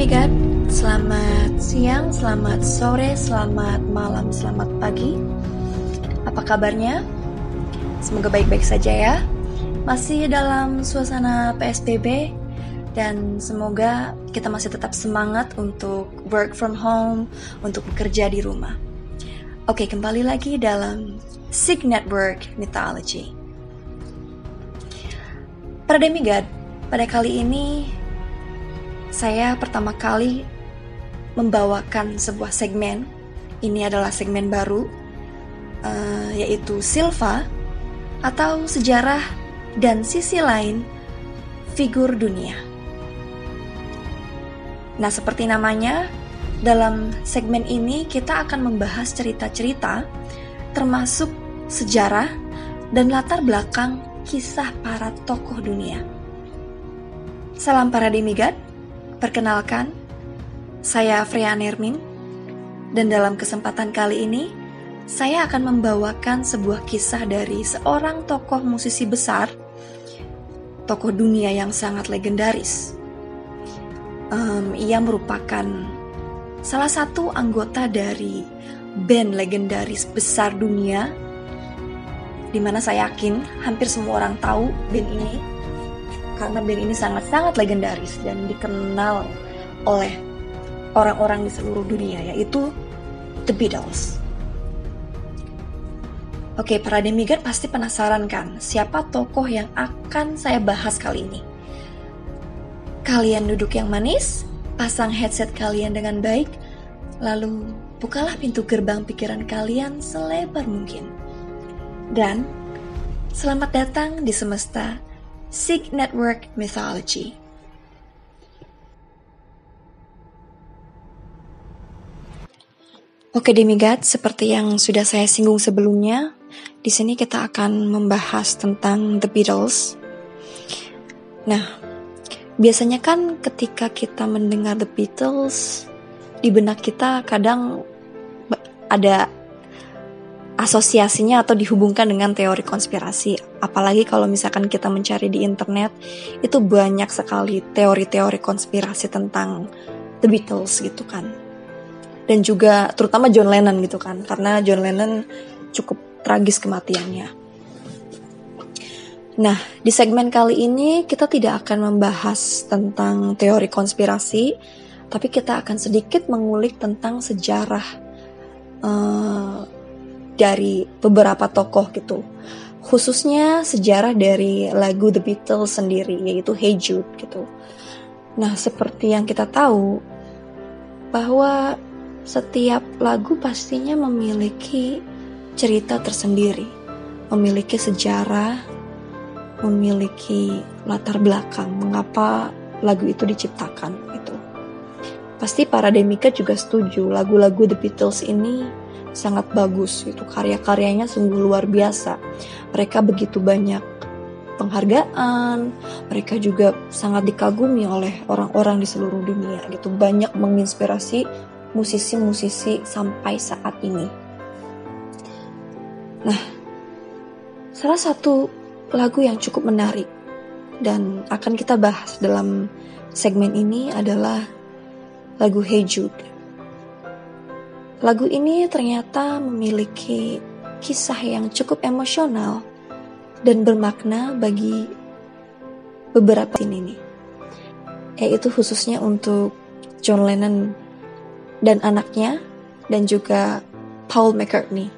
Demigod, selamat siang, selamat sore, selamat malam, selamat pagi. Apa kabarnya? Semoga baik-baik saja ya. Masih dalam suasana PSBB dan semoga kita masih tetap semangat untuk work from home, untuk bekerja di rumah. Oke, kembali lagi dalam Sig Network Mythology. Para demigod, pada kali ini saya pertama kali membawakan sebuah segmen. Ini adalah segmen baru, uh, yaitu Silva atau sejarah dan sisi lain figur dunia. Nah, seperti namanya, dalam segmen ini kita akan membahas cerita-cerita, termasuk sejarah dan latar belakang kisah para tokoh dunia. Salam para demigod. Perkenalkan, saya Freya Nermin, dan dalam kesempatan kali ini, saya akan membawakan sebuah kisah dari seorang tokoh musisi besar, tokoh dunia yang sangat legendaris. Um, ia merupakan salah satu anggota dari band legendaris besar dunia, di mana saya yakin hampir semua orang tahu band ini karena band ini sangat-sangat legendaris dan dikenal oleh orang-orang di seluruh dunia yaitu The Beatles. Oke, para demigod pasti penasaran kan siapa tokoh yang akan saya bahas kali ini? Kalian duduk yang manis, pasang headset kalian dengan baik, lalu bukalah pintu gerbang pikiran kalian selebar mungkin. Dan selamat datang di semesta Sig Network Mythology. Oke demigod, seperti yang sudah saya singgung sebelumnya, di sini kita akan membahas tentang The Beatles. Nah, biasanya kan ketika kita mendengar The Beatles, di benak kita kadang ada asosiasinya atau dihubungkan dengan teori konspirasi. Apalagi kalau misalkan kita mencari di internet, itu banyak sekali teori-teori konspirasi tentang The Beatles gitu kan. Dan juga terutama John Lennon gitu kan, karena John Lennon cukup tragis kematiannya. Nah, di segmen kali ini kita tidak akan membahas tentang teori konspirasi, tapi kita akan sedikit mengulik tentang sejarah uh, dari beberapa tokoh gitu. Khususnya sejarah dari lagu The Beatles sendiri yaitu Hey Jude gitu. Nah, seperti yang kita tahu bahwa setiap lagu pastinya memiliki cerita tersendiri, memiliki sejarah, memiliki latar belakang mengapa lagu itu diciptakan itu. Pasti para demika juga setuju lagu-lagu The Beatles ini sangat bagus itu karya-karyanya sungguh luar biasa. Mereka begitu banyak penghargaan mereka juga sangat dikagumi oleh orang-orang di seluruh dunia gitu. Banyak menginspirasi musisi-musisi sampai saat ini. Nah salah satu lagu yang cukup menarik dan akan kita bahas dalam segmen ini adalah lagu Hey Jude Lagu ini ternyata memiliki kisah yang cukup emosional dan bermakna bagi beberapa ini nih. Yaitu khususnya untuk John Lennon dan anaknya dan juga Paul McCartney.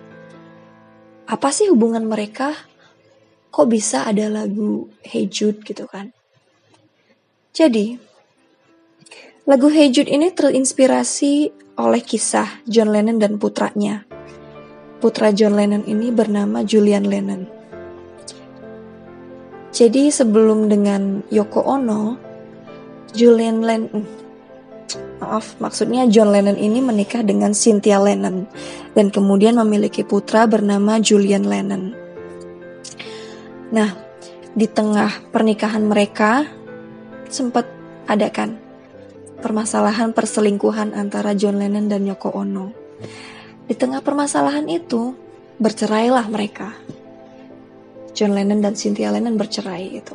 Apa sih hubungan mereka? Kok bisa ada lagu Hey Jude gitu kan? Jadi, lagu Hey Jude ini terinspirasi oleh kisah John Lennon dan putranya. Putra John Lennon ini bernama Julian Lennon. Jadi sebelum dengan Yoko Ono, Julian Lennon, maaf, maksudnya John Lennon ini menikah dengan Cynthia Lennon dan kemudian memiliki putra bernama Julian Lennon. Nah, di tengah pernikahan mereka sempat ada kan permasalahan perselingkuhan antara John Lennon dan Yoko Ono. Di tengah permasalahan itu, bercerailah mereka. John Lennon dan Cynthia Lennon bercerai itu.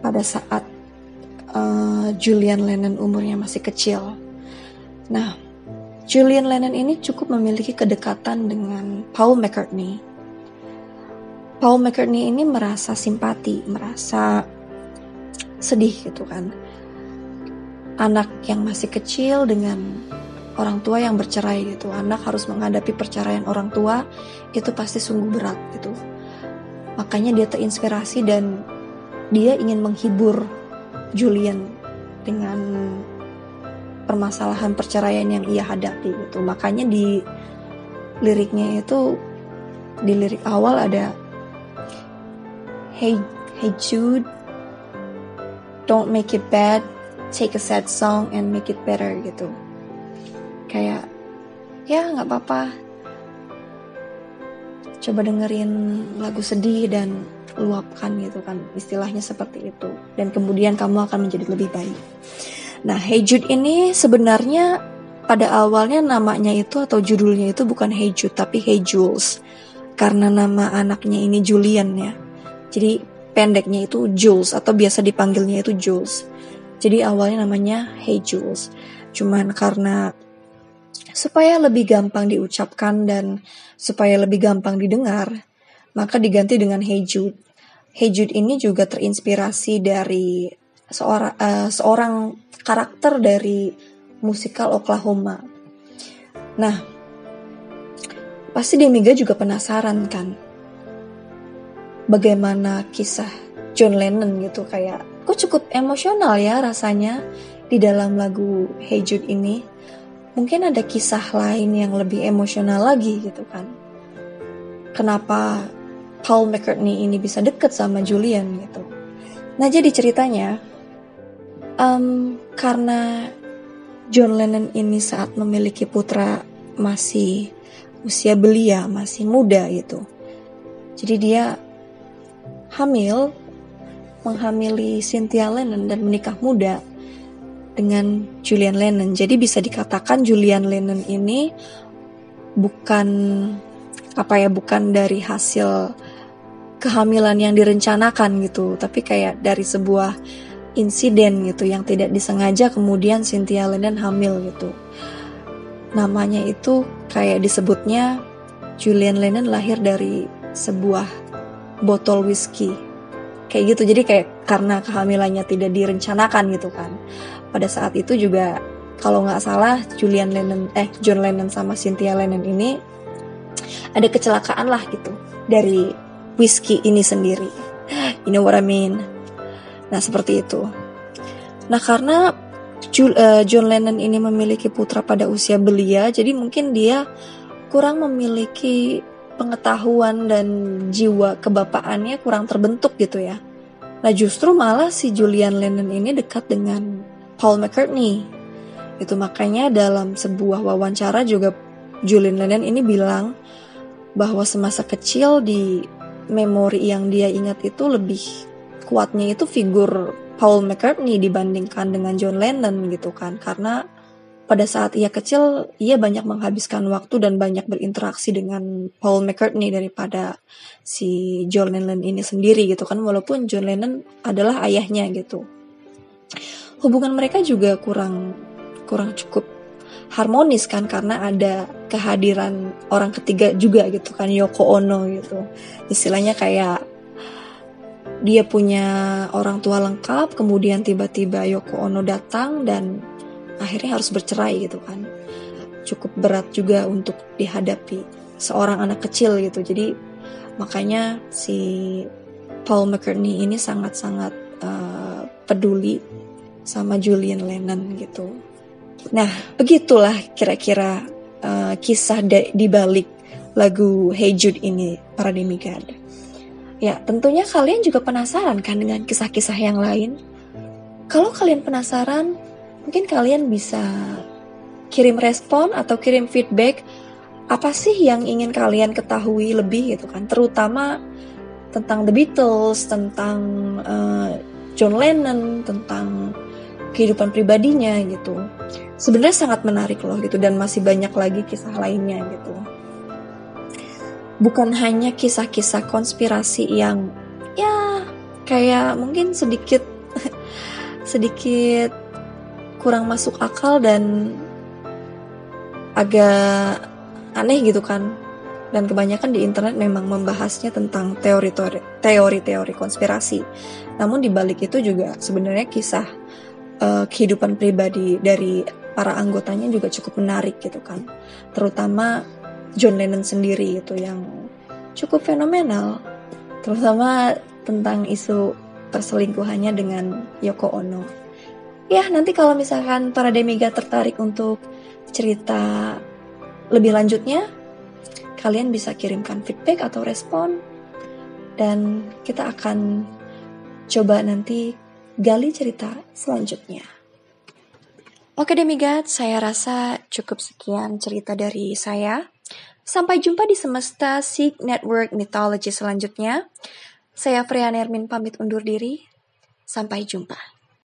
Pada saat uh, Julian Lennon umurnya masih kecil. Nah, Julian Lennon ini cukup memiliki kedekatan dengan Paul McCartney. Paul McCartney ini merasa simpati, merasa sedih gitu kan. Anak yang masih kecil dengan orang tua yang bercerai gitu. Anak harus menghadapi perceraian orang tua itu pasti sungguh berat gitu. Makanya dia terinspirasi dan dia ingin menghibur Julian dengan permasalahan perceraian yang ia hadapi gitu. Makanya di liriknya itu di lirik awal ada Hey Hey Jude Don't make it bad Take a sad song and make it better gitu Kayak Ya nggak apa-apa Coba dengerin lagu sedih dan luapkan gitu kan istilahnya seperti itu dan kemudian kamu akan menjadi lebih baik. Nah, Hey Jude ini sebenarnya pada awalnya namanya itu atau judulnya itu bukan Hey Jude tapi Hey Jules karena nama anaknya ini Julian ya. Jadi pendeknya itu Jules atau biasa dipanggilnya itu Jules. Jadi awalnya namanya Hey Jules. Cuman karena supaya lebih gampang diucapkan dan supaya lebih gampang didengar, maka diganti dengan Hey Jude. Hey Jude ini juga terinspirasi dari seorang uh, seorang karakter dari musikal Oklahoma. Nah, pasti Demiga juga penasaran kan, bagaimana kisah John Lennon gitu kayak, kok cukup emosional ya rasanya di dalam lagu Hey Jude ini. Mungkin ada kisah lain yang lebih emosional lagi gitu kan. Kenapa Paul McCartney ini bisa deket sama Julian gitu. Nah jadi ceritanya um, karena John Lennon ini saat memiliki putra masih usia belia, masih muda gitu. Jadi dia hamil, menghamili Cynthia Lennon dan menikah muda dengan Julian Lennon. Jadi bisa dikatakan Julian Lennon ini bukan apa ya bukan dari hasil kehamilan yang direncanakan gitu, tapi kayak dari sebuah insiden gitu yang tidak disengaja kemudian Cynthia Lennon hamil gitu. Namanya itu kayak disebutnya Julian Lennon lahir dari sebuah botol whisky. Kayak gitu, jadi kayak karena kehamilannya tidak direncanakan gitu kan. Pada saat itu juga kalau nggak salah Julian Lennon, eh John Lennon sama Cynthia Lennon ini ada kecelakaan lah gitu dari whiskey ini sendiri. You know what I mean? Nah, seperti itu. Nah, karena eh, John Lennon ini memiliki putra pada usia belia, jadi mungkin dia kurang memiliki pengetahuan dan jiwa kebapaannya kurang terbentuk gitu ya. Nah, justru malah si Julian Lennon ini dekat dengan Paul McCartney. Itu makanya dalam sebuah wawancara juga Julian Lennon ini bilang bahwa semasa kecil di memori yang dia ingat itu lebih kuatnya itu figur Paul McCartney dibandingkan dengan John Lennon gitu kan karena pada saat ia kecil ia banyak menghabiskan waktu dan banyak berinteraksi dengan Paul McCartney daripada si John Lennon ini sendiri gitu kan. Walaupun John Lennon adalah ayahnya gitu. Hubungan mereka juga kurang kurang cukup harmonis kan karena ada kehadiran orang ketiga juga gitu kan Yoko Ono gitu. Istilahnya kayak dia punya orang tua lengkap kemudian tiba-tiba Yoko Ono datang dan akhirnya harus bercerai gitu kan cukup berat juga untuk dihadapi seorang anak kecil gitu jadi makanya si Paul McCartney ini sangat-sangat uh, peduli sama Julian Lennon gitu Nah, begitulah kira-kira uh, kisah di balik lagu Hey Jude ini, para demigod. Ya, tentunya kalian juga penasaran kan dengan kisah-kisah yang lain? Kalau kalian penasaran, mungkin kalian bisa kirim respon atau kirim feedback apa sih yang ingin kalian ketahui lebih gitu kan, terutama tentang The Beatles, tentang uh, John Lennon, tentang kehidupan pribadinya gitu. Sebenarnya sangat menarik loh gitu dan masih banyak lagi kisah lainnya gitu. Bukan hanya kisah-kisah konspirasi yang ya kayak mungkin sedikit sedikit kurang masuk akal dan agak aneh gitu kan dan kebanyakan di internet memang membahasnya tentang teori-teori konspirasi. Namun di balik itu juga sebenarnya kisah uh, kehidupan pribadi dari para anggotanya juga cukup menarik gitu kan. Terutama John Lennon sendiri itu yang cukup fenomenal. Terutama tentang isu perselingkuhannya dengan Yoko Ono. Ya, nanti kalau misalkan para demigod tertarik untuk cerita lebih lanjutnya, kalian bisa kirimkan feedback atau respon dan kita akan coba nanti gali cerita selanjutnya. Oke demigod, saya rasa cukup sekian cerita dari saya. Sampai jumpa di semesta Seek Network Mythology selanjutnya. Saya Freya Nermin pamit undur diri. Sampai jumpa.